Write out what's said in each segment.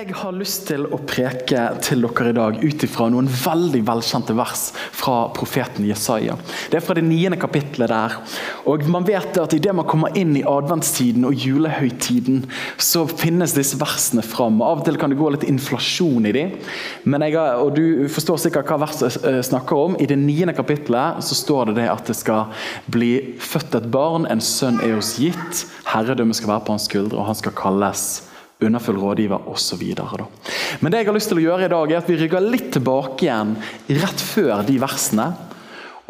Jeg har lyst til å preke til dere i dag ut ifra noen veldig velkjente vers fra profeten Jesaja. Det er fra det niende kapittelet der. Og man vet at Idet man kommer inn i adventstiden og julehøytiden, så finnes disse versene fram. Av og til kan det gå litt inflasjon i dem. Men og du forstår sikkert hva verset eh, snakker om. I det niende kapittelet så står det, det at det skal bli født et barn, en sønn er oss gitt. Herredømmet skal være på hans skuldre, og han skal kalles underfull rådgiver osv. Men det jeg har lyst til å gjøre i dag, er at vi rygger litt tilbake igjen rett før de versene.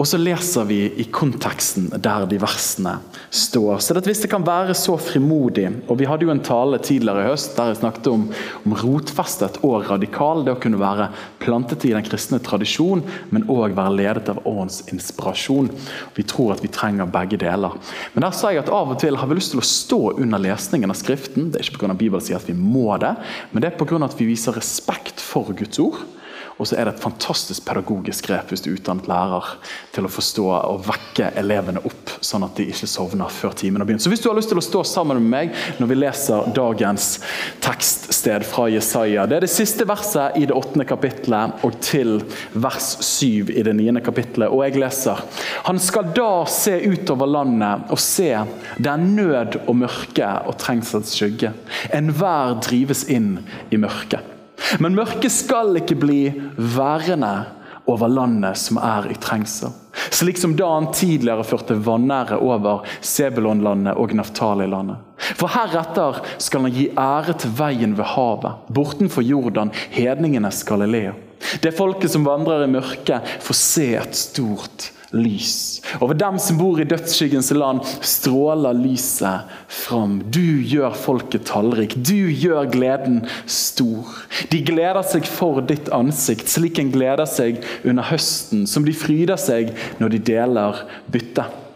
Og så leser vi i konteksten der de versene står. Så Hvis det kan være så frimodig og Vi hadde jo en tale tidligere i høst der jeg snakket om, om rotfestet og radikal. Det å kunne være plantet i den kristne tradisjon, men òg være ledet av Årens inspirasjon. Vi tror at vi trenger begge deler. Men der sa jeg at av og til har vi lyst til å stå under lesningen av Skriften. Det er ikke pga. Bibelen sier at vi må det, men det er pga. at vi viser respekt for Guds ord. Og så er det et fantastisk pedagogisk grep hvis du er utdannet lærer til å forstå og vekke elevene opp, sånn at de ikke sovner før timen har begynt. Så hvis du har lyst til å stå sammen med meg når vi leser dagens tekststed fra Jesaja Det er det siste verset i det åttende kapittelet og til vers syv i det niende kapittelet. Og jeg leser Han skal da se utover landet og se det er nød og mørke og trengsels skygge. Enhver drives inn i mørket. Men mørket skal ikke bli værende over landet som er i trengsel. Slik som da han tidligere førte vanære over Sebulonlandet og Naftali-landet. For heretter skal han gi ære til veien ved havet, bortenfor Jordan, hedningenes Galilea. Det folket som vandrer i mørket, får se et stort lys. Over dem som bor i dødsskyggens land, stråler lyset fram. Du gjør folket tallrik, du gjør gleden stor. De gleder seg for ditt ansikt, slik en gleder seg under høsten, som de fryder seg når de deler byttet.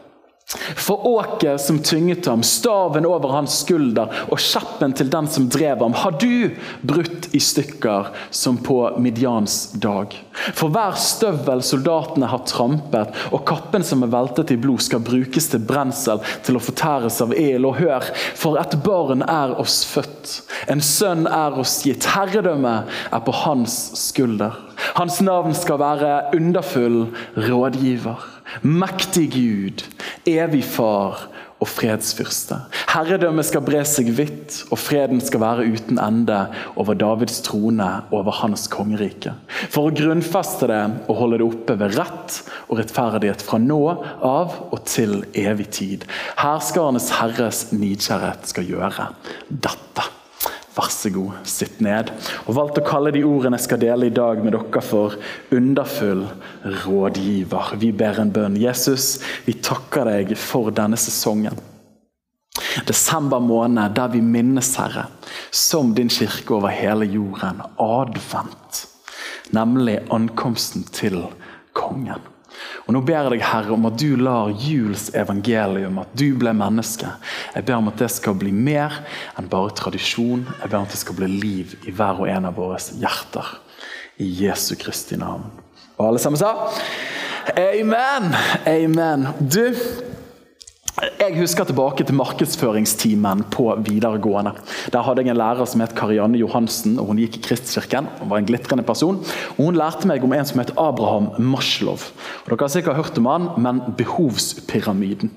For åket som tynget ham, staven over hans skulder og kjeppen til den som drev ham, har du brutt i stykker som på Midians dag. For hver støvel soldatene har trampet, og kappen som er veltet i blod, skal brukes til brensel, til å fortæres av el. Og hør, for et barn er oss født, en sønn er oss gitt. herredømme er på hans skulder. Hans navn skal være underfull rådgiver Mektig Gud, evig Far og fredsfyrste. Herredømmet skal bre seg vidt, og freden skal være uten ende over Davids trone og over hans kongerike. For å grunnfeste det og holde det oppe ved rett og rettferdighet fra nå av og til evig tid. Herskarenes Herres nidkjærhet skal gjøre dette. Vær så god, sitt ned. Og valgte å kalle de ordene jeg skal dele i dag med dere for underfull rådgiver. Vi ber en bønn. Jesus, vi takker deg for denne sesongen. Desember måned, der vi minnes, Herre, som din kirke over hele jorden, advent. Nemlig ankomsten til kongen. Og Nå ber jeg deg, Herre, om at du lar juls evangelium, at du ble menneske. Jeg ber om at det skal bli mer enn bare tradisjon. Jeg ber om at det skal bli liv i hver og en av våre hjerter. I Jesu Kristi navn. Og alle sammen sa amen. Amen. Du, jeg husker tilbake til markedsføringstimen på videregående. Der hadde jeg en lærer som het Karianne Johansen. og Hun gikk i Kristkirken og var en glitrende person. Og Hun lærte meg om en som het Abraham Maslow. Og dere har sikkert hørt om han, men behovspyramiden.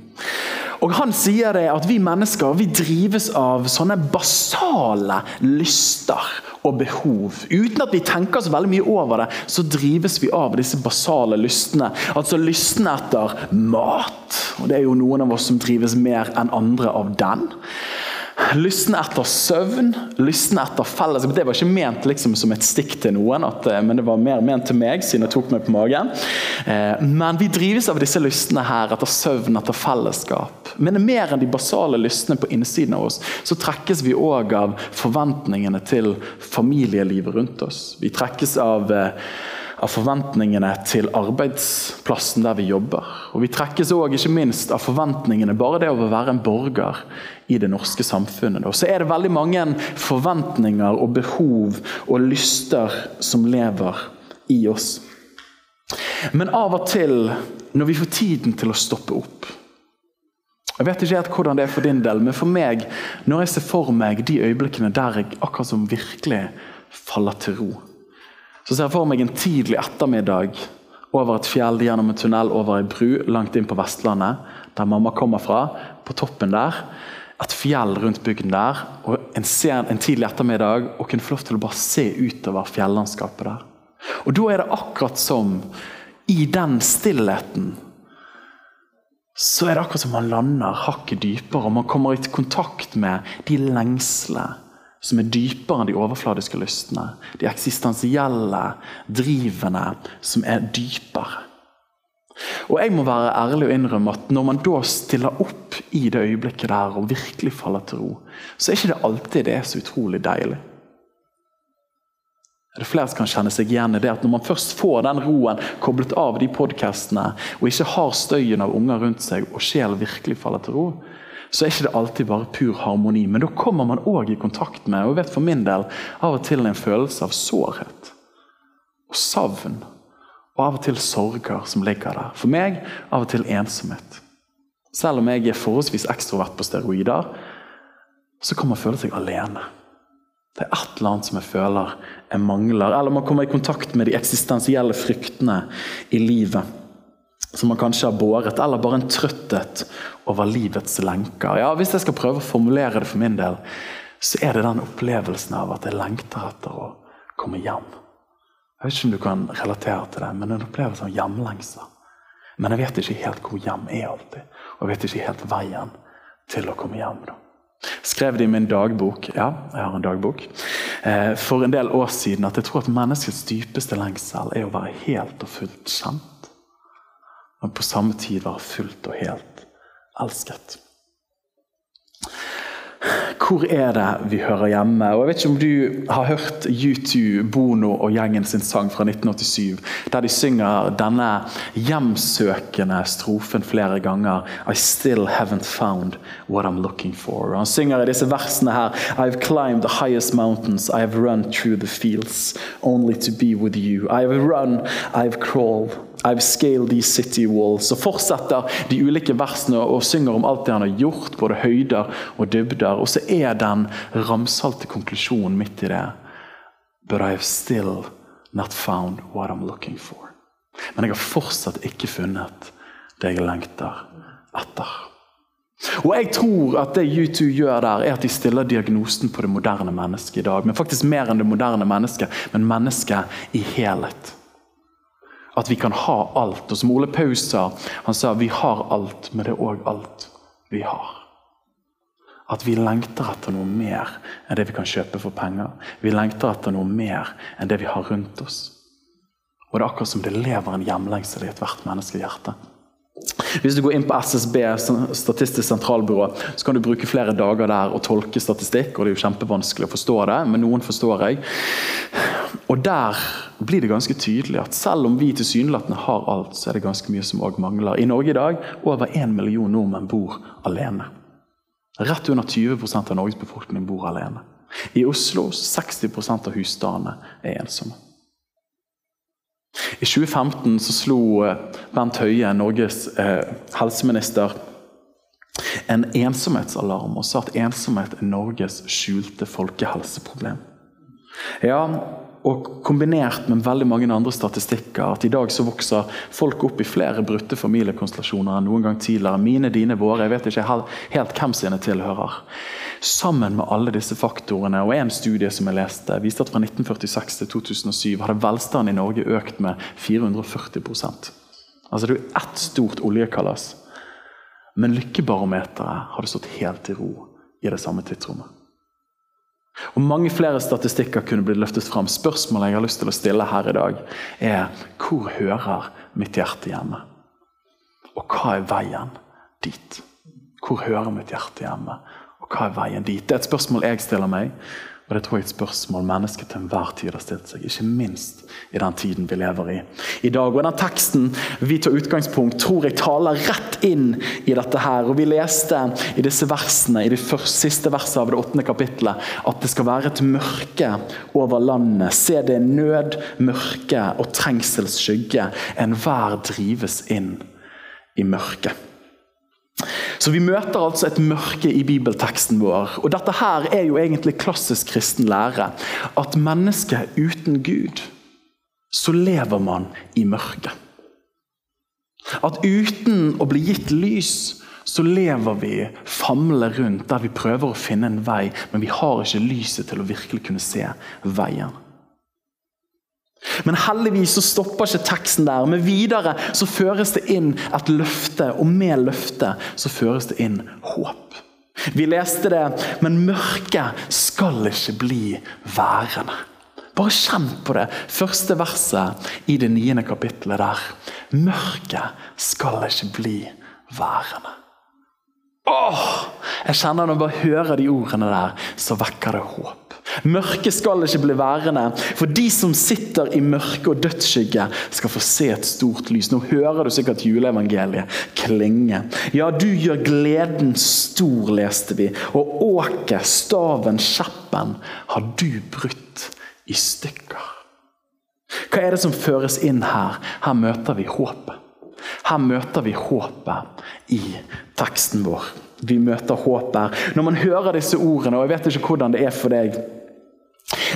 Og Han sier det at vi mennesker vi drives av sånne basale lyster og behov. Uten at vi tenker så veldig mye over det, så drives vi av disse basale lystene. Altså lystene etter mat. Og Det er jo noen av oss som drives mer enn andre av den. Lystne etter søvn, lysten etter fellesskap. Det var ikke ment liksom som et stikk til noen, at, eh, men det var mer ment til meg, siden jeg tok meg på magen. Eh, men vi drives av disse lystene her, etter søvn, etter fellesskap. Men mer enn de basale lystene på innsiden av oss, så trekkes vi òg av forventningene til familielivet rundt oss. Vi trekkes av eh, av forventningene til arbeidsplassen der vi jobber. Og Vi trekkes òg ikke minst av forventningene bare det å være en borger i det norske samfunnet. Og så er det veldig mange forventninger og behov og lyster som lever i oss. Men av og til, når vi får tiden til å stoppe opp Jeg vet ikke helt hvordan det er for din del, men for meg, når jeg ser for meg de øyeblikkene der jeg akkurat som virkelig faller til ro så ser jeg for meg en tidlig ettermiddag over et fjell gjennom en tunnel over ei bru langt inn på Vestlandet, der mamma kommer fra. På toppen der. Et fjell rundt bygden der. og En, sen, en tidlig ettermiddag og kunne få lov til å bare se utover fjellandskapet der. Og Da er det akkurat som i den stillheten så er det akkurat som man lander hakket dypere, og man kommer i kontakt med de lengslene som er dypere enn de overfladiske lystene. De eksistensielle drivene som er dypere. Og Jeg må være ærlig og innrømme at når man da stiller opp i det øyeblikket der og virkelig faller til ro, så er ikke det alltid det er så utrolig deilig. Er det flere som kan kjenne seg igjen i det at Når man først får den roen koblet av de podkastene, og ikke har støyen av unger rundt seg, og sjel virkelig faller til ro, så er ikke det alltid bare pur harmoni. Men da kommer man òg i kontakt med og vet for min del, av og til en følelse av sårhet og savn. Og av og til sorger som ligger der. For meg av og til ensomhet. Selv om jeg er forholdsvis ekstrovert på steroider, så kan man føle seg alene. Det er et eller annet som jeg føler jeg mangler. Eller man kommer i kontakt med de eksistensielle fryktene i livet som man kanskje har båret, eller bare en trøtthet over livets lenker. Ja, Hvis jeg skal prøve å formulere det for min del, så er det den opplevelsen av at jeg lengter etter å komme hjem. Jeg vet ikke om du kan relatere til det, men en opplevelse av hjemlengsel. Men jeg vet ikke helt hvor hjem er alltid, og jeg vet ikke helt veien til å komme hjem. da. Skrev det i min dagbok ja, jeg har en dagbok, eh, for en del år siden at jeg tror at menneskets dypeste lengsel er å være helt og fullt kjent men på samme tid være fullt og helt elsket. Hvor er det vi hører hjemme? Og jeg vet ikke om du har hørt U2, Bono og gjengen sin sang fra 1987, der de synger denne hjemsøkende strofen flere ganger. I still haven't found what I'm looking for. Han synger i disse versene her I've climbed the highest mountains, I've run through the fields, only to be with you. I've run, I've crawled. I've scaled these city walls. Så fortsetter de ulike versene og synger om alt det han har gjort, både høyder og dybder. Og så er den ramsalte konklusjonen midt i det. But I have still not found what I'm looking for. Men jeg har fortsatt ikke funnet det jeg lengter etter. Og jeg tror at det U2 gjør der, er at de stiller diagnosen på det moderne mennesket i dag. Men faktisk mer enn det moderne mennesket, men mennesket i helhet. At vi kan ha alt. Og som Ole Paus sa, han sa vi har alt, men det er òg alt vi har. At vi lengter etter noe mer enn det vi kan kjøpe for penger. Vi lengter etter noe mer enn det vi har rundt oss. Og det er akkurat som det lever en hjemlengsel i ethvert menneskehjerte. Hvis du går inn på SSB, Statistisk sentralbyrå, så kan du bruke flere dager der og tolke statistikk. og Det er jo kjempevanskelig å forstå det, men noen forstår jeg. Og Der blir det ganske tydelig at selv om vi tilsynelatende har alt, så er det ganske mye som òg mangler. I Norge i dag over én million nordmenn bor alene. Rett under 20 av Norges befolkning bor alene. I Oslo 60% av husstandene er ensomme. I 2015 så slo eh, Bent Høie, Norges eh, helseminister, en ensomhetsalarm og sa at ensomhet er Norges skjulte folkehelseproblem. Ja, og kombinert med veldig mange andre statistikker at i dag så vokser folk opp i flere brutte familiekonstellasjoner enn noen gang tidligere. Mine, dine, våre. Jeg vet ikke helt hvem sine tilhører. Sammen med alle disse faktorene, og En studie som jeg leste, viste at fra 1946 til 2007 hadde velstanden i Norge økt med 440 Altså Det er jo ett stort oljekalas. Men lykkebarometeret hadde stått helt i ro i det samme tidsrommet. Og Mange flere statistikker kunne blitt løftet fram. Spørsmålet jeg har lyst til å stille her i dag, er hvor hører mitt hjerte hjemme? Og hva er veien dit? Hvor hører mitt hjerte hjemme? Og hva er veien dit? Det er et spørsmål jeg stiller meg, og det tror jeg er et spørsmål mennesket til enhver tid har stilt seg. Ikke minst i den tiden vi lever i i dag. Og Den teksten vi tar utgangspunkt, tror jeg taler rett inn i dette her. Og Vi leste i disse versene, i de første, siste versene av det åttende kapittelet at det skal være et mørke over landet. Se, det er nød, mørke og trengselsskygge. Enhver drives inn i mørket. Så Vi møter altså et mørke i bibelteksten vår. Og Dette her er jo egentlig klassisk kristen lære. At mennesket uten Gud, så lever man i mørket. At uten å bli gitt lys, så lever vi famler rundt der vi prøver å finne en vei, men vi har ikke lyset til å virkelig kunne se veien. Men heldigvis så stopper ikke teksten der. Men videre så føres det inn et løfte, og med løftet så føres det inn håp. Vi leste det, men mørket skal ikke bli værende. Bare kjenn på det første verset i det niende kapittelet der. Mørket skal ikke bli værende. Åh, jeg kjenner Når jeg bare hører de ordene der, så vekker det håp. Mørket skal ikke bli værende, for de som sitter i mørke og dødsskygge, skal få se et stort lys. Nå hører du sikkert juleevangeliet klinge. Ja, du gjør gleden stor, leste vi, og åket, staven, kjeppen har du brutt i stykker. Hva er det som føres inn her? Her møter vi håpet. Her møter vi håpet i teksten vår. Vi møter håpet her. Når man hører disse ordene, og jeg vet ikke hvordan det er for deg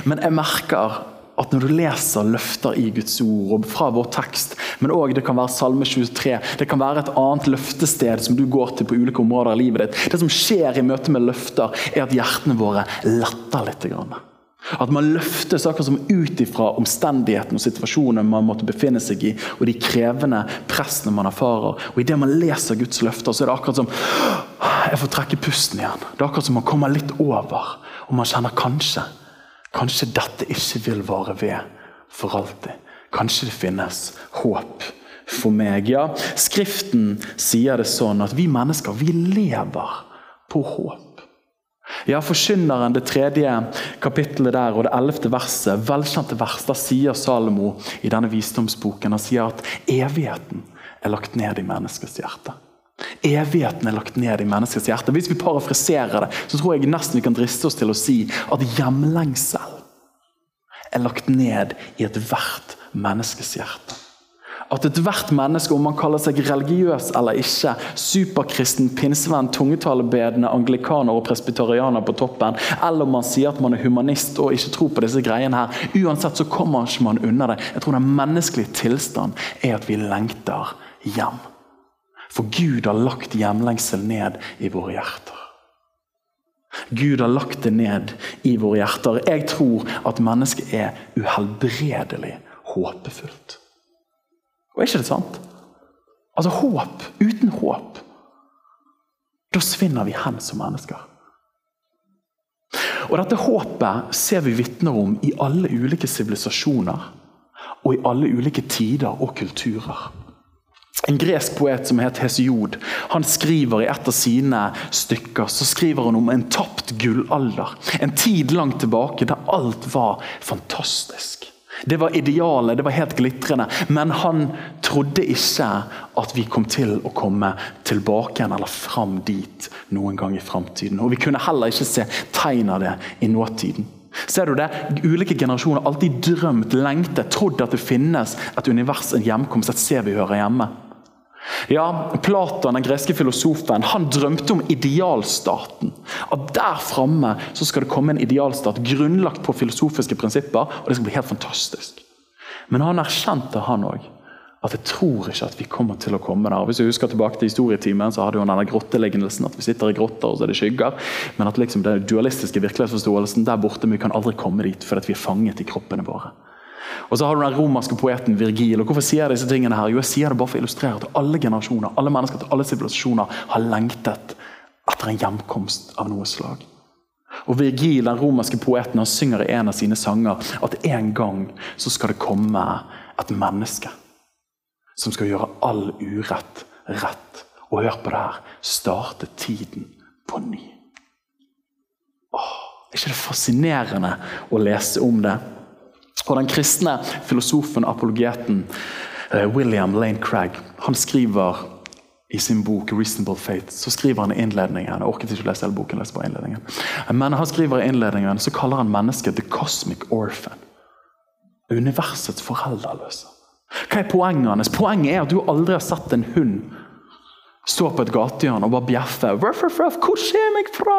men jeg merker at når du leser løfter i Guds ord, og fra vår tekst, men òg det kan være Salme 23, det kan være et annet løftested som du går til på ulike områder av livet ditt. Det som skjer i møte med løfter, er at hjertene våre letter litt. At man løfter saker som ut ifra omstendighetene og situasjonen man måtte befinne seg i, og de krevende pressene man erfarer. Og Idet man leser Guds løfter, så er det akkurat som jeg får trekke pusten igjen. Det er akkurat som man kommer litt over, og man kjenner kanskje Kanskje dette ikke vil vare ved for alltid. Kanskje det finnes håp for meg. Ja, Skriften sier det sånn at vi mennesker vi lever på håp. Ja, Forkynneren, det tredje kapittelet der og det ellevte verset, velkjente vers, da sier Salomo i denne visdomsboken han sier at evigheten er lagt ned i menneskets hjerte. Evigheten er lagt ned i menneskets hjerte. Hvis vi parafriserer det, så tror jeg nesten vi kan driste oss til å si at hjemlengsel er lagt ned i ethvert menneskes hjerte. At ethvert menneske, om man kaller seg religiøs eller ikke, superkristen, pinsevenn, tungetalebedende, anglikaner og presbyterianer på toppen, eller om man sier at man er humanist og ikke tror på disse greiene her, uansett så kommer ikke man unna det. Jeg tror Den menneskelige tilstand er at vi lengter hjem. For Gud har lagt hjemlengsel ned i våre hjerter. Gud har lagt det ned i våre hjerter. Jeg tror at mennesket er uhelbredelig håpefullt. Og er ikke det sant? Altså håp. Uten håp. Da svinner vi hen som mennesker. Og Dette håpet ser vi vitner om i alle ulike sivilisasjoner og i alle ulike tider og kulturer. En gresk poet som heter Hesiod, han skriver i et av sine stykker så skriver han om en tapt gullalder. En tid langt tilbake der alt var fantastisk. Det var idealet, det var helt glitrende. Men han trodde ikke at vi kom til å komme tilbake eller fram dit noen gang i framtiden. Og vi kunne heller ikke se tegn av det i nåtiden. Ser du det? Ulike generasjoner har alltid drømt, lengtet, trodd at det finnes et univers, en hjemkomst, et sted vi hører hjemme. Ja, Platon, den greske filosofen, han drømte om idealstaten. At der framme skal det komme en idealstat grunnlagt på filosofiske prinsipper. og det skal bli helt fantastisk. Men han erkjente, han òg, at jeg tror ikke at vi kommer til å komme der. Hvis jeg husker tilbake til historietimen, så hadde jo denne grottelignelsen at vi sitter i grotter og så er det skygger. Men at liksom den dualistiske virkelighetsforståelsen der borte, vi kan aldri komme dit fordi vi er fanget i kroppene våre. Og så har du den romerske poeten Virgil. og Hvorfor sier jeg disse tingene her? Jo, jeg sier det bare for å illustrere at alle generasjoner, alle mennesker til alle sivilisasjoner har lengtet etter en hjemkomst av noe slag. Og Virgil, den romerske poeten, han synger i en av sine sanger at en gang så skal det komme et menneske som skal gjøre all urett rett. Og hør på det her starte tiden på ny. Åh, er ikke det fascinerende å lese om det? Og Den kristne filosofen, apologeten eh, William Lane Craig, han skriver i sin bok 'Reasonable Faith' så skriver han i innledningen Jeg orket ikke å lese hele boken, lese bare innledningen. Men han skriver i innledningen så kaller han mennesket 'the cosmic orphan'. Universets foreldreløse. Hva er poenget hans? Poenget er at du aldri har sett en hund stå på et gatehjørne og bare bjeffe. Ruff, ruff, ruff, hvor kommer jeg fra?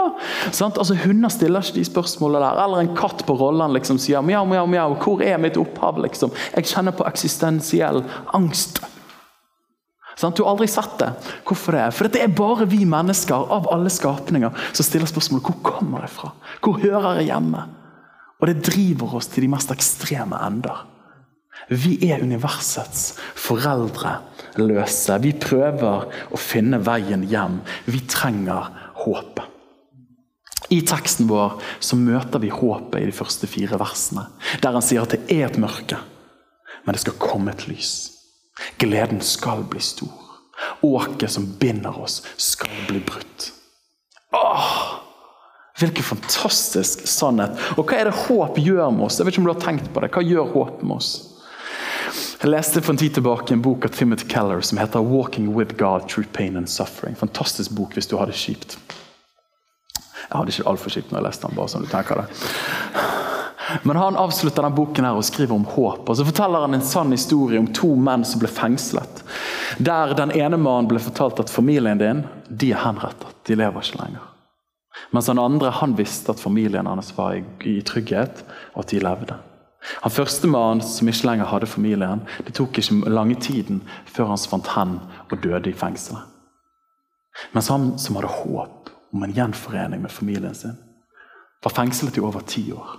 Sånn? Altså, Hunder stiller ikke de spørsmålene der. Eller en katt på rollen liksom sier mjau, mjau, mjau. Hvor er mitt opphav? liksom? Jeg kjenner på eksistensiell angst. Sant? Du har aldri sett det. Hvorfor det? For det er bare vi mennesker av alle skapninger som stiller spørsmålet hvor kommer jeg fra? Hvor hører jeg hjemme? Og det driver oss til de mest ekstreme ender. Vi er universets foreldreløse. Vi prøver å finne veien hjem. Vi trenger håpet. I teksten vår så møter vi håpet i de første fire versene. Der han sier at det er et mørke, men det skal komme et lys. Gleden skal bli stor. Åket som binder oss, skal bli brutt. Åh, Hvilken fantastisk sannhet. Og hva er det håp gjør med oss? Jeg vet ikke om du har tenkt på det. Hva gjør håp med oss? Jeg leste for en tid tilbake en bok av Timothy Keller som heter 'Walking with God through Pain and Suffering'. Fantastisk bok hvis du har det kjipt. Jeg hadde ikke altfor kjipt når jeg leste den. bare sånn du tenker det. Men han avslutter denne boken her og skriver om håp. og Så forteller han en sann historie om to menn som ble fengslet. Der den ene mannen ble fortalt at familien din de er henrettet. De lever ikke lenger. Mens den andre han visste at familien hans var i, trygghet, og at de levde. Han første mannen som ikke lenger hadde familien, det tok ikke lange tiden før han fant hen og døde i fengselet. Mens han som hadde håp om en gjenforening med familien sin, var fengslet i over ti år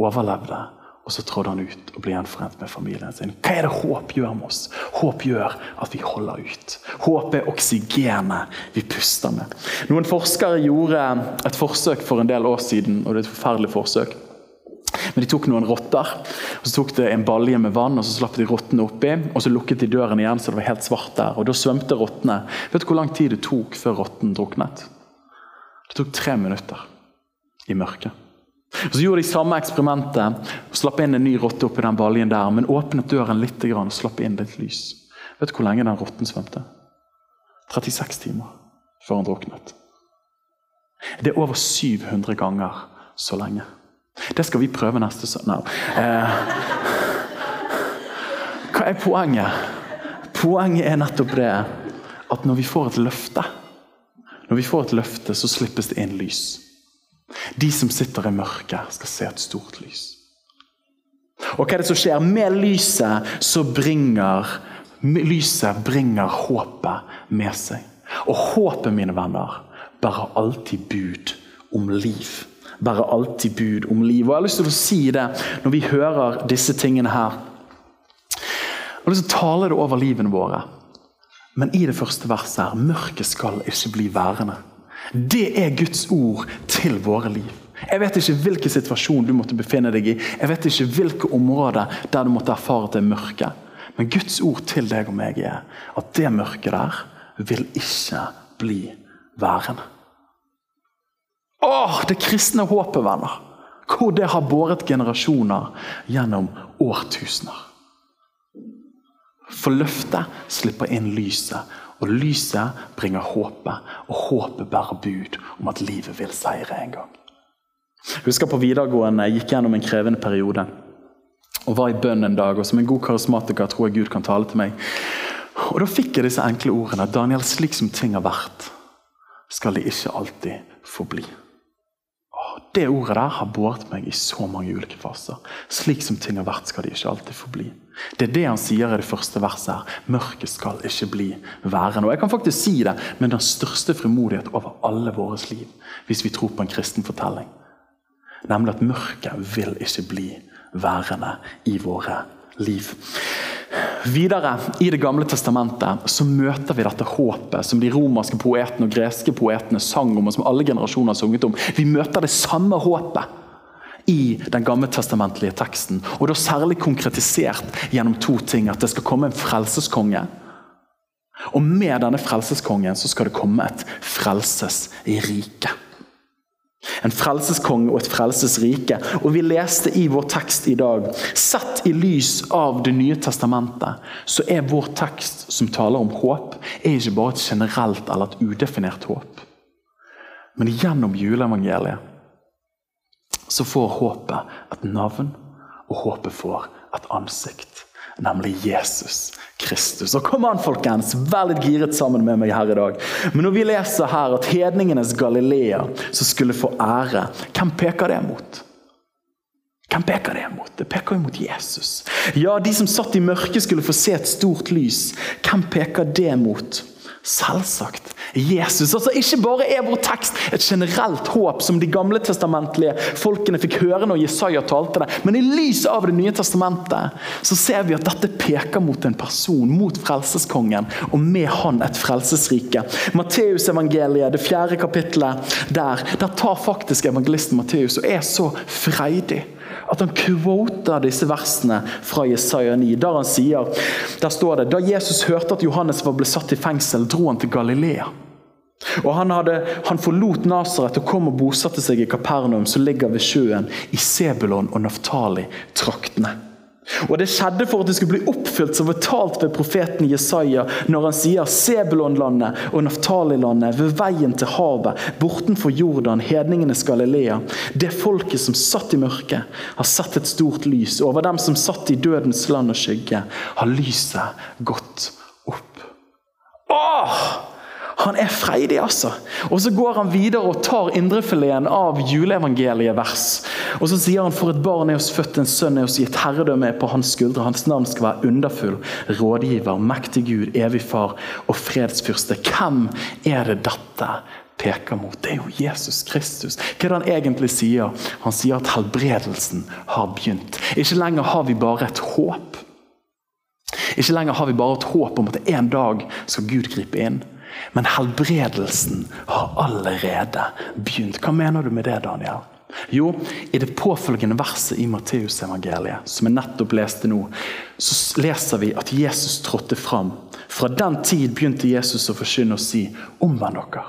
overlevde, og så trådde han ut og ble gjenforent med familien sin. Hva er det håp gjør med oss? Håp gjør at vi holder ut. Håp er oksygenet vi puster med. Noen forskere gjorde et forsøk for en del år siden, og det er et forferdelig forsøk. Men De tok noen rotter, og så tok de en balje med vann og så slapp de rottene oppi. og Så lukket de døren igjen, så det var helt svart der. og Da svømte rottene. Vet du hvor lang tid det tok før rotten druknet? Det tok tre minutter i mørket. Og Så gjorde de samme eksperimentet. og Slapp inn en ny rotte oppi den baljen der, men åpnet døren litt og slapp inn litt lys. Vet du hvor lenge den rotten svømte? 36 timer før han druknet. Det er over 700 ganger så lenge. Det skal vi prøve neste søndag. Eh, hva er poenget? Poenget er nettopp det at når vi får et løfte, når vi får et løfte, så slippes det inn lys. De som sitter i mørket, skal se et stort lys. Og hva er det som skjer? Med lyset så bringer lyset bringer håpet med seg. Og håpet, mine venner, bærer alltid bud om liv. Bærer alltid bud om liv. Og Jeg har lyst til å si det når vi hører disse tingene her. Jeg har lyst til å tale det over livene våre. Men i det første verset her mørket skal ikke bli værende. Det er Guds ord til våre liv. Jeg vet ikke hvilken situasjon du måtte befinne deg i. Jeg vet ikke hvilke områder der du måtte erfare at det er mørke. Men Guds ord til deg og meg er at det mørket der vil ikke bli værende. Åh, det kristne håpet, venner! Hvor det har båret generasjoner gjennom årtusener. For løftet slipper inn lyset og lyset bringer håpet, og håpet bærer bud om at livet vil seire en gang. Jeg husker på videregående jeg gikk gjennom en krevende periode. Og var i bønn en dag, og som en god karismatiker tror jeg Gud kan tale til meg. Og Da fikk jeg disse enkle ordene. Daniel, slik som ting har vært, skal de ikke alltid forbli. Det ordet der har båret meg i så mange ulike faser. Slik som ting har vært, skal de ikke alltid forbli. Det er det han sier i det første verset. her. Mørket skal ikke bli værende. Og Jeg kan faktisk si det med den største frimodighet over alle våres liv, hvis vi tror på en kristen fortelling. Nemlig at mørket vil ikke bli værende i våre liv. Videre i Det gamle testamentet så møter vi dette håpet som de romerske poetene og greske poetene sang om, og som alle generasjoner har sunget om. Vi møter det samme håpet i den gammeltestamentlige teksten. Og da særlig konkretisert gjennom to ting. At det skal komme en frelseskonge. Og med denne frelseskongen så skal det komme et frelsesrike. En frelseskonge og et frelsesrike. Og vi leste i vår tekst i dag Sett i lys av Det nye testamentet, så er vår tekst som taler om håp, er ikke bare et generelt eller et udefinert håp. Men gjennom juleevangeliet så får håpet et navn, og håpet får et ansikt. Nemlig Jesus Kristus. Og kom an, folkens, Vær litt giret sammen med meg her i dag. Men når vi leser her at hedningenes Galilea som skulle få ære, hvem peker det mot? Hvem peker det mot? Det peker jo mot Jesus. Ja, De som satt i mørket, skulle få se et stort lys. Hvem peker det mot? Selvsagt Jesus. Altså Ikke bare er vår tekst et generelt håp som de gamle testamentlige folkene fikk høre når Jesaja talte det, men i lys av Det nye testamentet så ser vi at dette peker mot en person, mot frelseskongen, og med han et frelsesrike. Matteusevangeliet, det fjerde kapittelet der, der tar faktisk evangelisten Matteus og er så freidig at han kvoter disse versene fra Jesaja 9. Der han sier, der står det Da Jesus hørte at Johannes blitt satt i fengsel, dro han til Galilea. Og Han, hadde, han forlot Nasaret og kom og bosatte seg i Kapernaum, som ligger ved sjøen, i Sebulon og Naftali-traktene. Og Det skjedde for at det skulle bli oppfylt som fortalt ved profeten Jesaja når han sier Sebulonlandet og Naftalilandet ved veien til havet, bortenfor Jordan, hedningenes Galilea. Det folket som satt i mørket, har sett et stort lys. Over dem som satt i dødens land og skygge, har lyset gått opp. Åh! Han er freidig, altså. Og Så går han videre og tar indrefileten av juleevangeliet-vers. Og så sier han for et barn er oss født, en sønn er oss gitt, herredømme er på hans skuldre. Hans navn skal være underfull, rådgiver, mektig Gud, evig far og fredsfyrste. Hvem er det dette peker mot? Det er jo Jesus Kristus. Hva er det han egentlig sier? Han sier at helbredelsen har begynt. Ikke lenger har vi bare et håp. Ikke lenger har vi bare et håp om at en dag skal Gud gripe inn. Men helbredelsen har allerede begynt. Hva mener du med det, Daniel? Jo, i det påfølgende verset i Matteusevangeliet, som jeg nettopp leste nå, så leser vi at Jesus trådte fram. Fra den tid begynte Jesus å forkynne og si omvend dere,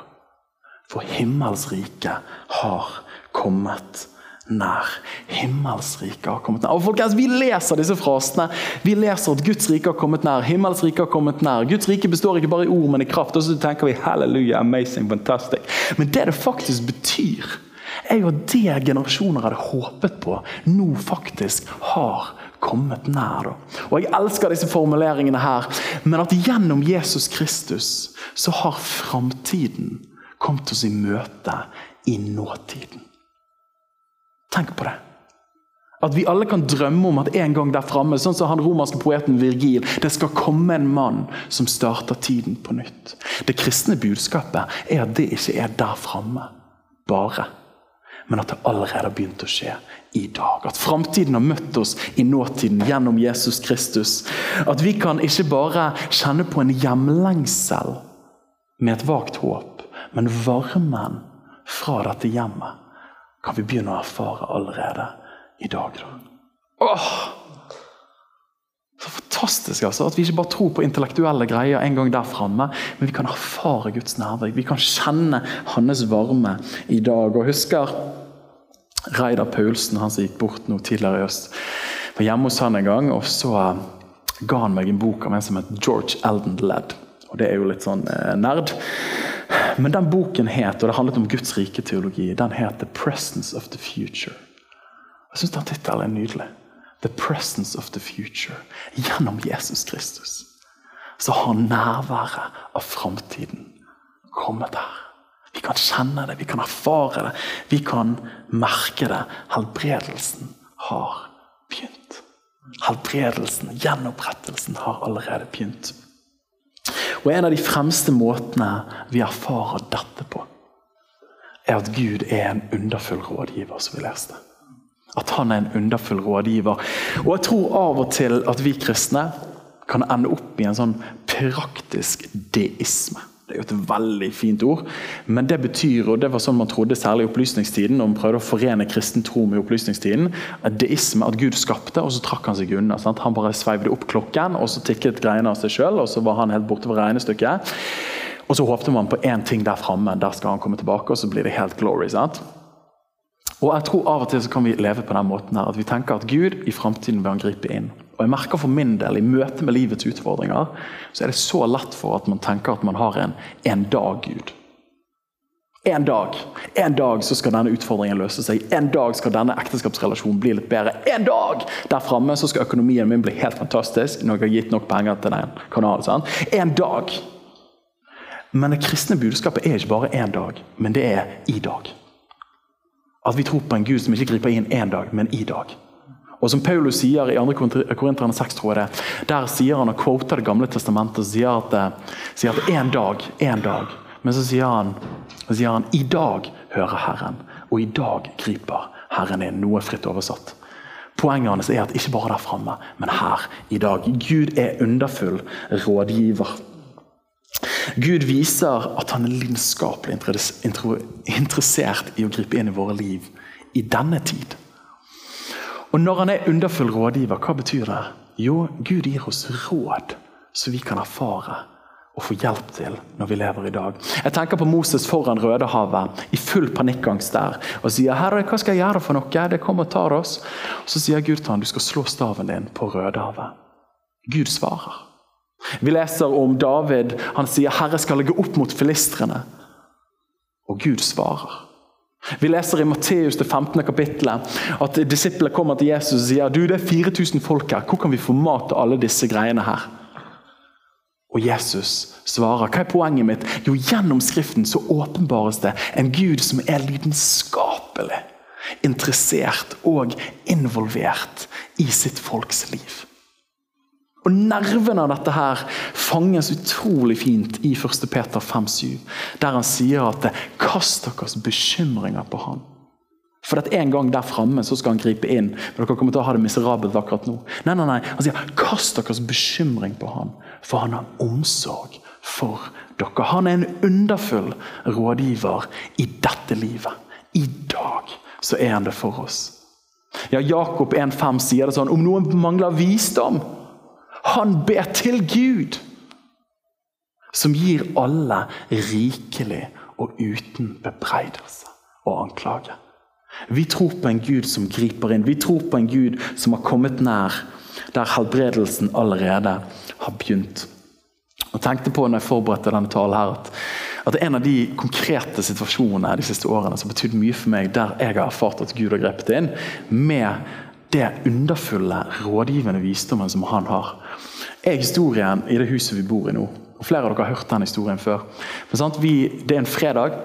for himmels rike har kommet nær. Himmelsriket har kommet nær. Og folkens, Vi leser disse frasene. Vi leser at Guds rike har kommet nær. Himmels rike har kommet nær. Guds rike består ikke bare i ord, men i kraft. Og så tenker vi halleluja, amazing, fantastic. Men det det faktisk betyr, er jo at det generasjoner hadde håpet på, nå faktisk har kommet nær. Da. Og Jeg elsker disse formuleringene her, men at gjennom Jesus Kristus så har framtiden kommet oss i møte i nåtiden. Tenk på det. At vi alle kan drømme om at en gang der framme, sånn som han romerske poeten Virgil, det skal komme en mann som starter tiden på nytt. Det kristne budskapet er at det ikke er der framme bare, men at det allerede har begynt å skje i dag. At framtiden har møtt oss i nåtiden gjennom Jesus Kristus. At vi kan ikke bare kjenne på en hjemlengsel med et vagt håp, men varmen fra dette hjemmet kan vi begynne å erfare allerede i dag. da. Åh, så fantastisk altså, at vi ikke bare tror på intellektuelle greier en gang der framme, men vi kan erfare Guds nærvær. Vi kan kjenne hans varme i dag. Og husker Reidar Paulsen, han som gikk bort nå tidligere i øst. var hjemme hos han en gang, og så ga han meg en bok av en som het George Eldon Ledd. Og det er jo litt sånn eh, nerd. Men den boken het, og det handlet om Guds rike teologi, den het 'The Presence of the Future'. Jeg syns den tittelen er nydelig. 'The Presence of the Future'. Gjennom Jesus Kristus så har nærværet av framtiden kommet her. Vi kan kjenne det, vi kan erfare det, vi kan merke det. Helbredelsen har begynt. Helbredelsen, gjenopprettelsen, har allerede begynt. Og En av de fremste måtene vi erfarer dette på, er at Gud er en underfull rådgiver, som vi leste. At han er en underfull rådgiver. Og jeg tror av og til at vi kristne kan ende opp i en sånn praktisk deisme. Det er jo et veldig fint ord, men det betyr, og det var sånn man trodde særlig i opplysningstiden, når man prøvde å forene kristen tro med opplysningstiden, at deisme, at Gud skapte, og så trakk han seg unna. Sant? Han bare sveivde opp klokken, og så tikket greiene av seg sjøl, og så var han helt borte fra regnestykket. Og så håpte man på én ting der framme, der skal han komme tilbake, og så blir det helt glory. sant? Og jeg tror Av og til så kan vi leve på den måten her, at vi tenker at Gud i framtiden vil han gripe inn. Og jeg merker for min del, I møte med livets utfordringer så er det så lett for at man tenker at man har en en dag-gud. En dag en dag så skal denne utfordringen løse seg. En dag skal denne ekteskapsrelasjonen bli litt bedre. En dag der framme så skal økonomien min bli helt fantastisk når jeg har gitt nok penger til den kanalen. Sant? En dag. Men det kristne budskapet er ikke bare én dag, men det er i dag. At vi tror på en Gud som ikke griper inn én dag, men i dag. Og som Paulus sier i 2. Korinterne 6, tror jeg det, der sier han og quoter Det gamle testamentet og sier at, eh, sier at en dag, en dag. Men så sier han, så sier han i dag hører Herren, og i dag griper Herren inn. Noe fritt oversatt. Poenget hans er at ikke bare der framme, men her i dag. Gud er underfull rådgiver. Gud viser at han er lidenskapelig interessert i å gripe inn i våre liv i denne tid. Og når han er underfull rådgiver, hva betyr det? Jo, Gud gir oss råd så vi kan erfare og få hjelp til når vi lever i dag. Jeg tenker på Moses foran Rødehavet i full panikkangst der og sier 'Herre, hva skal jeg gjøre for noe?' Det kommer og tar oss. Så sier Gud til ham 'Du skal slå staven din på Rødehavet'. Gud svarer. Vi leser om David. Han sier 'Herre skal legge opp mot filistrene'. Og Gud svarer. Vi leser i Matteus det 15. kapittelet at disiplene kommer til Jesus og sier du, det er 4000 folk her. Hvor kan vi få mat til alle disse greiene her? Og Jesus svarer. Hva er poenget mitt? Jo, Gjennom Skriften så åpenbares det en Gud som er lidenskapelig interessert og involvert i sitt folks liv. Og Nerven av dette her fanges utrolig fint i 1. Peter 5,7, der han sier at 'kast deres bekymringer på ham'. For at en gang der framme skal han gripe inn. men dere kommer til å ha det miserabelt akkurat nå. Nei, nei, nei. Han sier 'kast deres bekymring på ham', for han har omsorg for dere. Han er en underfull rådgiver i dette livet. I dag så er han det for oss. Ja, Jakob 1,5 sier det sånn om noen mangler visdom han ber til Gud, som gir alle rikelig og uten bebreidelse og anklage. Vi tror på en Gud som griper inn. Vi tror på en Gud som har kommet nær, der helbredelsen allerede har begynt. Jeg tenkte på når jeg forberedte denne talen her, at, at en av de konkrete situasjonene de siste årene som betydde mye for meg, der jeg har erfart at Gud har grepet inn, med det underfulle, rådgivende visdommen som han har, er historien i det huset vi bor i nå. Og Flere av dere har hørt den historien før. Vi, Det er en fredag.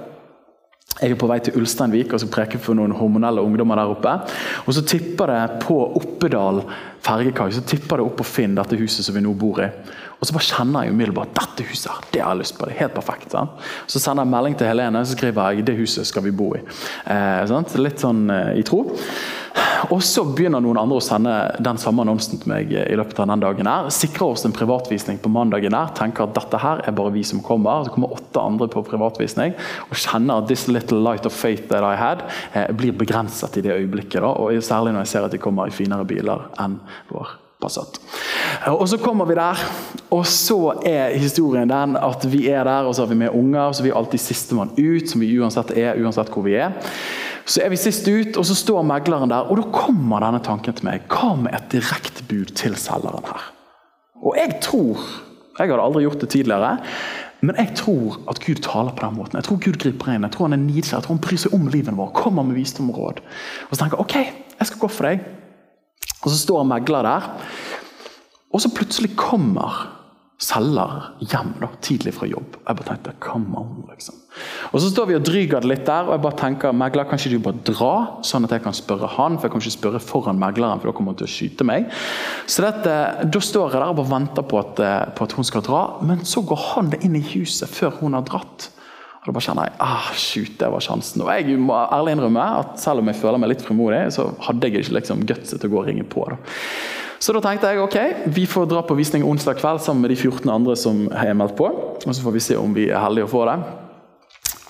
Jeg er på vei til Ulsteinvik og skal preke for noen hormonelle ungdommer der oppe. Og Så tipper det på Oppedal fergekai så tipper det opp på Finn, dette huset som vi nå bor i. Og så bare kjenner jeg umiddelbart dette huset det har jeg lyst på. det er helt perfekt. Sant? Så sender jeg melding til Helene så skriver jeg det huset skal vi bo i. Eh, Litt sånn eh, i tro. Og så begynner noen andre å sende den samme annonsen til meg i løpet av den dagen. her. Sikrer oss en privatvisning på mandagen. her, Tenker at dette her er bare vi som kommer. Så kommer åtte andre på privatvisning og kjenner at this little light of faith that I had eh, blir begrenset i det øyeblikket. da, og Særlig når jeg ser at de kommer i finere biler enn vår Passat. Og Så kommer vi der, og så er historien den at vi er der, og så har vi med unger. Så vi er alltid sistemann ut, som vi uansett er, uansett hvor vi er. Så er vi sist ut, og så står megleren der, og da kommer denne tanken til meg. Hva med et direktebud til selgeren her? Og jeg tror Jeg hadde aldri gjort det tidligere. Men jeg tror at Gud taler på den måten. Jeg tror Gud griper inn. Jeg tror han er nidkjær. Jeg tror han bryr seg om livet vårt. Kommer med visdom og råd. Og så tenker jeg ok, jeg skal gå for deg. Og så står megler der. Og så plutselig kommer selger hjem da, tidlig fra jobb. Jeg bare tenkte, come on, liksom. Og Så står vi og dryger det litt der, og jeg bare tenker megler, kan ikke du bare dra? Sånn at jeg kan spørre han, for jeg kan ikke spørre foran megleren, for da kommer han til å skyte meg. Så dette, Da står jeg der og bare venter på at, eh, på at hun skal dra, men så går han inn i huset før hun har dratt. Og da bare kjenner jeg ah, shoot, det var sjansen. Og jeg må ærlig innrømme at selv om jeg føler meg litt frimodig, så hadde jeg ikke liksom gutset til å gå og ringe på. da. Så da tenkte jeg ok, vi får dra på visning onsdag kveld sammen med de 14 andre som er meldt på. Og så får vi se om vi er heldige å få det.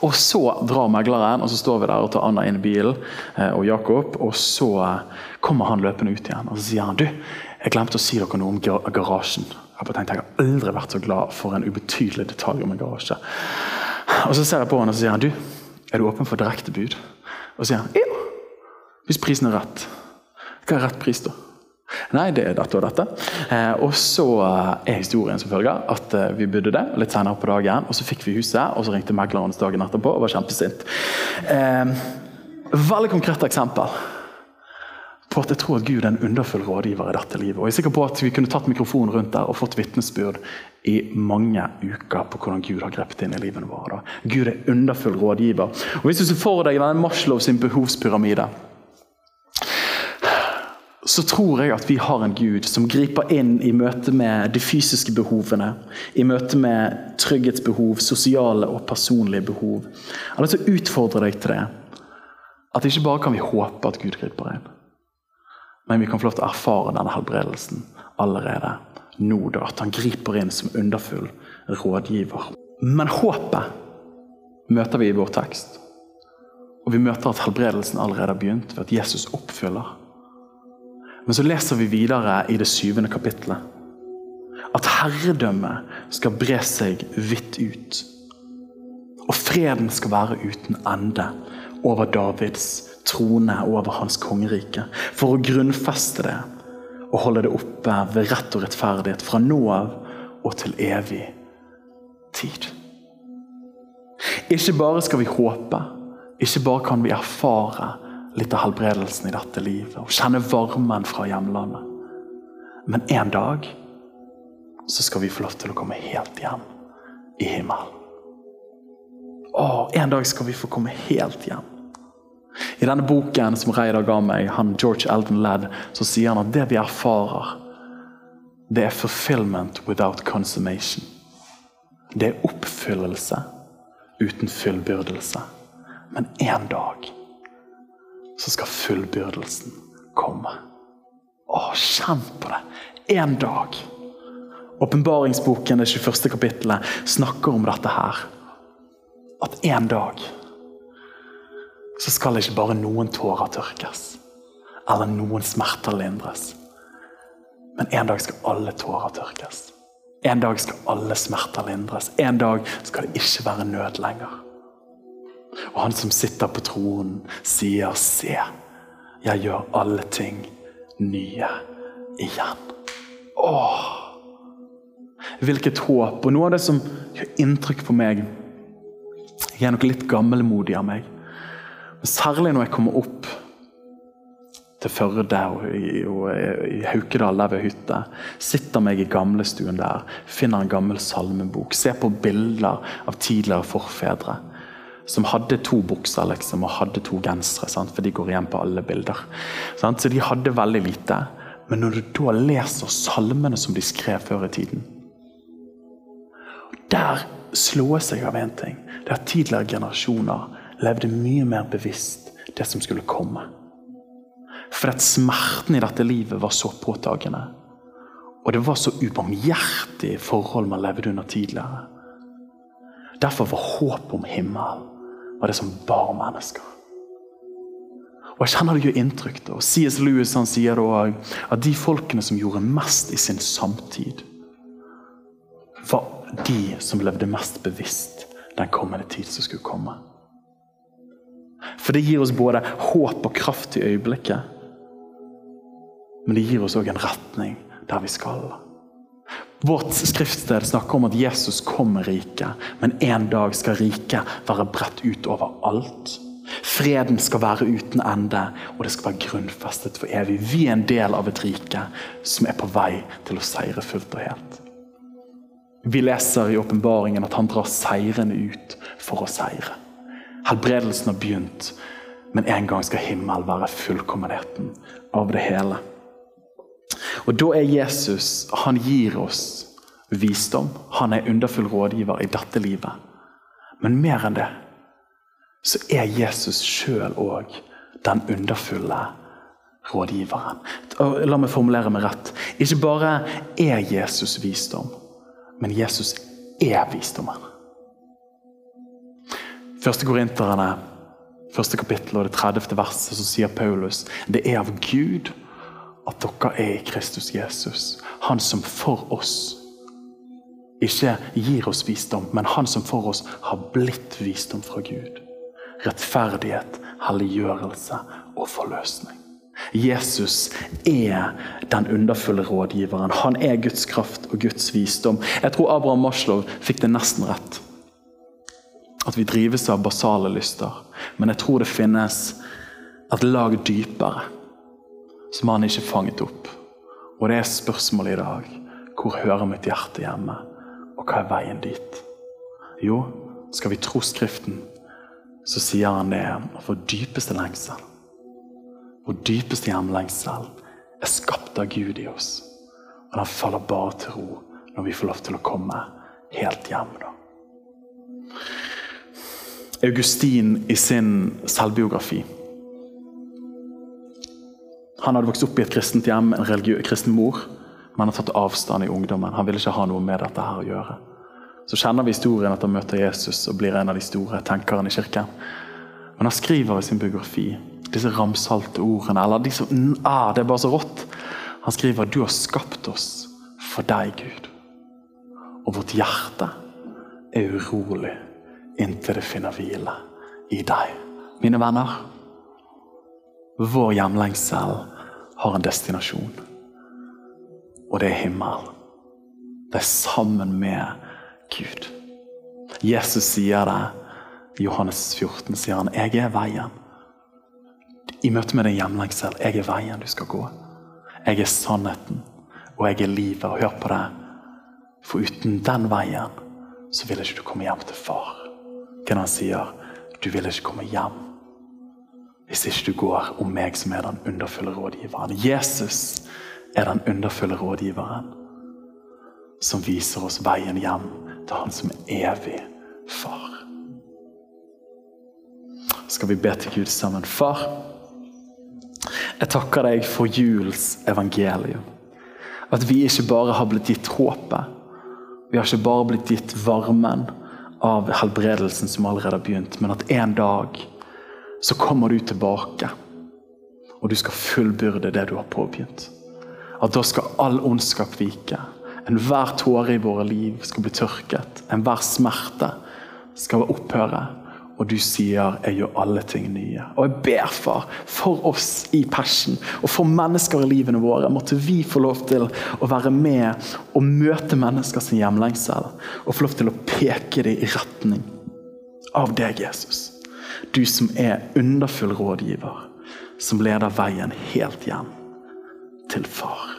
Og så drar megleren, og så står vi der og tar Anna inn i bilen. eh, og Jakob, og så kommer han løpende ut igjen og så sier han, du, jeg glemte å si dere noe om garasjen. Jeg bare tenkte, jeg har aldri vært så glad for en ubetydelig detalj om en garasje. Og Så ser jeg på han og så sier han, du, er du åpen for direktebud? Og så sier han ja, hvis prisen er rett. Hva er rett pris, da? Nei, det er dette og dette. Eh, og så eh, er historien som følger at eh, vi budde det litt senere på dagen. Og så fikk vi huset, og så ringte megleren dagen etterpå og var kjempesint. Veldig konkret eksempel på at jeg tror at Gud er en underfull rådgiver i dette livet. Og jeg er sikker på at vi kunne tatt mikrofonen rundt der og fått vitnesbyrd i mange uker på hvordan Gud har grepet inn i livene våre. Gud er underfull rådgiver. Og Hvis du ser for deg denne Maslow sin behovspyramide, så tror jeg at vi har en Gud som griper inn i møte med de fysiske behovene. I møte med trygghetsbehov, sosiale og personlige behov. Jeg har lyst til å utfordre deg til det. At ikke bare kan vi håpe at Gud griper inn, men vi kan få lov til å erfare denne helbredelsen allerede nå. da, At han griper inn som underfull rådgiver. Men håpet møter vi i vår tekst. Og vi møter at helbredelsen allerede har begynt ved at Jesus oppfyller men så leser vi videre i det syvende kapittelet at herredømmet skal bre seg vidt ut. Og freden skal være uten ende over Davids trone og over hans kongerike. For å grunnfeste det og holde det oppe ved rett og rettferdighet fra nå av og til evig tid. Ikke bare skal vi håpe, ikke bare kan vi erfare litt av helbredelsen i dette livet og kjenne varmen fra hjemlandet. Men en dag så skal vi få lov til å komme helt hjem i himmelen. Å, En dag skal vi få komme helt hjem. I denne boken som Reidar ga meg, han George Eldon Ledd, så sier han at det vi erfarer, det er fulfillment without consummation. Det er oppfyllelse uten fullbyrdelse. Men en dag så skal fullbyrdelsen komme. Å, kjenn på det! En dag. Åpenbaringsboken, det 21. kapittelet, snakker om dette her. At en dag så skal ikke bare noen tårer tørkes. Eller noen smerter lindres. Men en dag skal alle tårer tørkes. En dag skal alle smerter lindres. En dag skal det ikke være nød lenger. Og han som sitter på tronen, sier, 'Se, jeg gjør alle ting nye igjen'. Åh! Hvilket håp. Og noe av det som gjør inntrykk på meg Jeg er nok litt gammelmodig av meg. Men særlig når jeg kommer opp til Førde og i, og i Haukedal, der ved hytte. Sitter meg i gamlestuen der, finner en gammel salmebok. Ser på bilder av tidligere forfedre som hadde to bukser liksom, og hadde to gensere, for de går igjen på alle bilder. Sant? Så de hadde veldig lite. Men når du da leser salmene som de skrev før i tiden Der slås jeg av én ting. Det er at tidligere generasjoner levde mye mer bevisst det som skulle komme. For at smerten i dette livet var så påtagende. Og det var så ubarmhjertige forhold man levde under tidligere. Derfor var håpet om himmelen var det som bar mennesker. Og Jeg kjenner det gjør inntrykk. da. C.S. Lewis han sier da at de folkene som gjorde mest i sin samtid, var de som levde mest bevisst den kommende tid som skulle komme. For det gir oss både håp og kraft i øyeblikket. Men det gir oss òg en retning der vi skal. Vårt skriftsted snakker om at Jesus kom med riket, men en dag skal riket være bredt ut over alt. Freden skal være uten ende, og det skal være grunnfestet for evig. Vi er en del av et rike som er på vei til å seire fullt og helt. Vi leser i åpenbaringen at han drar seirende ut for å seire. Helbredelsen har begynt, men en gang skal himmel være fullkommenheten av det hele. Og Da er Jesus Han gir oss visdom. Han er underfull rådgiver i dette livet. Men mer enn det så er Jesus sjøl òg den underfulle rådgiveren. La meg formulere meg rett. Ikke bare er Jesus visdom, men Jesus er visdommen. Første Korinterne, første kapittel og det 30. verset, så sier Paulus det er av Gud at dere er i Kristus Jesus. Han som for oss ikke gir oss visdom, men han som for oss har blitt visdom fra Gud. Rettferdighet, helliggjørelse og forløsning. Jesus er den underfulle rådgiveren. Han er Guds kraft og Guds visdom. Jeg tror Abraham Maslow fikk det nesten rett. At vi drives av basale lyster. Men jeg tror det finnes et lag dypere som han ikke fanget opp. Og det er spørsmålet i dag. Hvor hører mitt hjerte hjemme? Og hva er veien dit? Jo, skal vi tro Skriften, så sier han det vår dypeste lengsel, vår dypeste hjemlengsel, er skapt av Gud i oss. Og den faller bare til ro når vi får lov til å komme helt hjem. da. Augustin i sin selvbiografi han hadde vokst opp i et kristent hjem, en kristen mor, men har tatt avstand i ungdommen. Han ville ikke ha noe med dette her å gjøre. Så kjenner vi historien at han møter Jesus og blir en av de store tenkerne i kirken. Men han skriver i sin biografi disse ramsalte ordene. eller de som, ah, Det er bare så rått. Han skriver du har skapt oss for deg, Gud. Og vårt hjerte er urolig inntil det finner hvile i deg. Mine venner, vår hjemlengsel har en destinasjon. Og det er himmel. Det er sammen med Gud. Jesus sier det. Johannes 14 sier han, 'Jeg er veien'. I møte med din hjemlengsel, 'Jeg er veien du skal gå'. Jeg er sannheten, og jeg er livet. Og hør på det. For uten den veien så vil ikke du komme hjem til far. Hva han sier? Du vil ikke komme hjem hvis ikke du går om meg som er den underfulle rådgiveren. Jesus er den underfulle rådgiveren som viser oss veien hjem til Han som er evig far. Skal vi be til Gud sammen? Far, jeg takker deg for julens evangelium. At vi ikke bare har blitt gitt håpet. Vi har ikke bare blitt gitt varmen av helbredelsen som allerede har begynt, men at en dag så kommer du tilbake. Og du skal fullbyrde det du har påbegynt. At da skal all ondskap vike. Enhver tåre i våre liv skal bli tørket. Enhver smerte skal opphøre. Og du sier 'jeg gjør alle ting nye'. Og jeg ber, far, for oss i Passion og for mennesker i livene våre, måtte vi få lov til å være med og møte mennesker sin hjemlengsel. Og få lov til å peke dem i retning av deg, Jesus. Du som er underfull rådgiver, som leder veien helt hjem til far.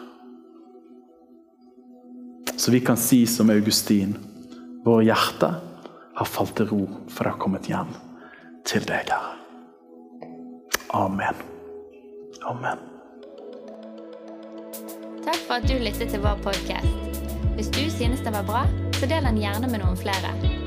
Så vi kan si som Augustin, våre hjerter har falt til ro, for det har kommet hjem til deg, Herre. Amen. Amen. Takk for at du lyttet til vår podkast. Hvis du synes det var bra, så del den gjerne med noen flere.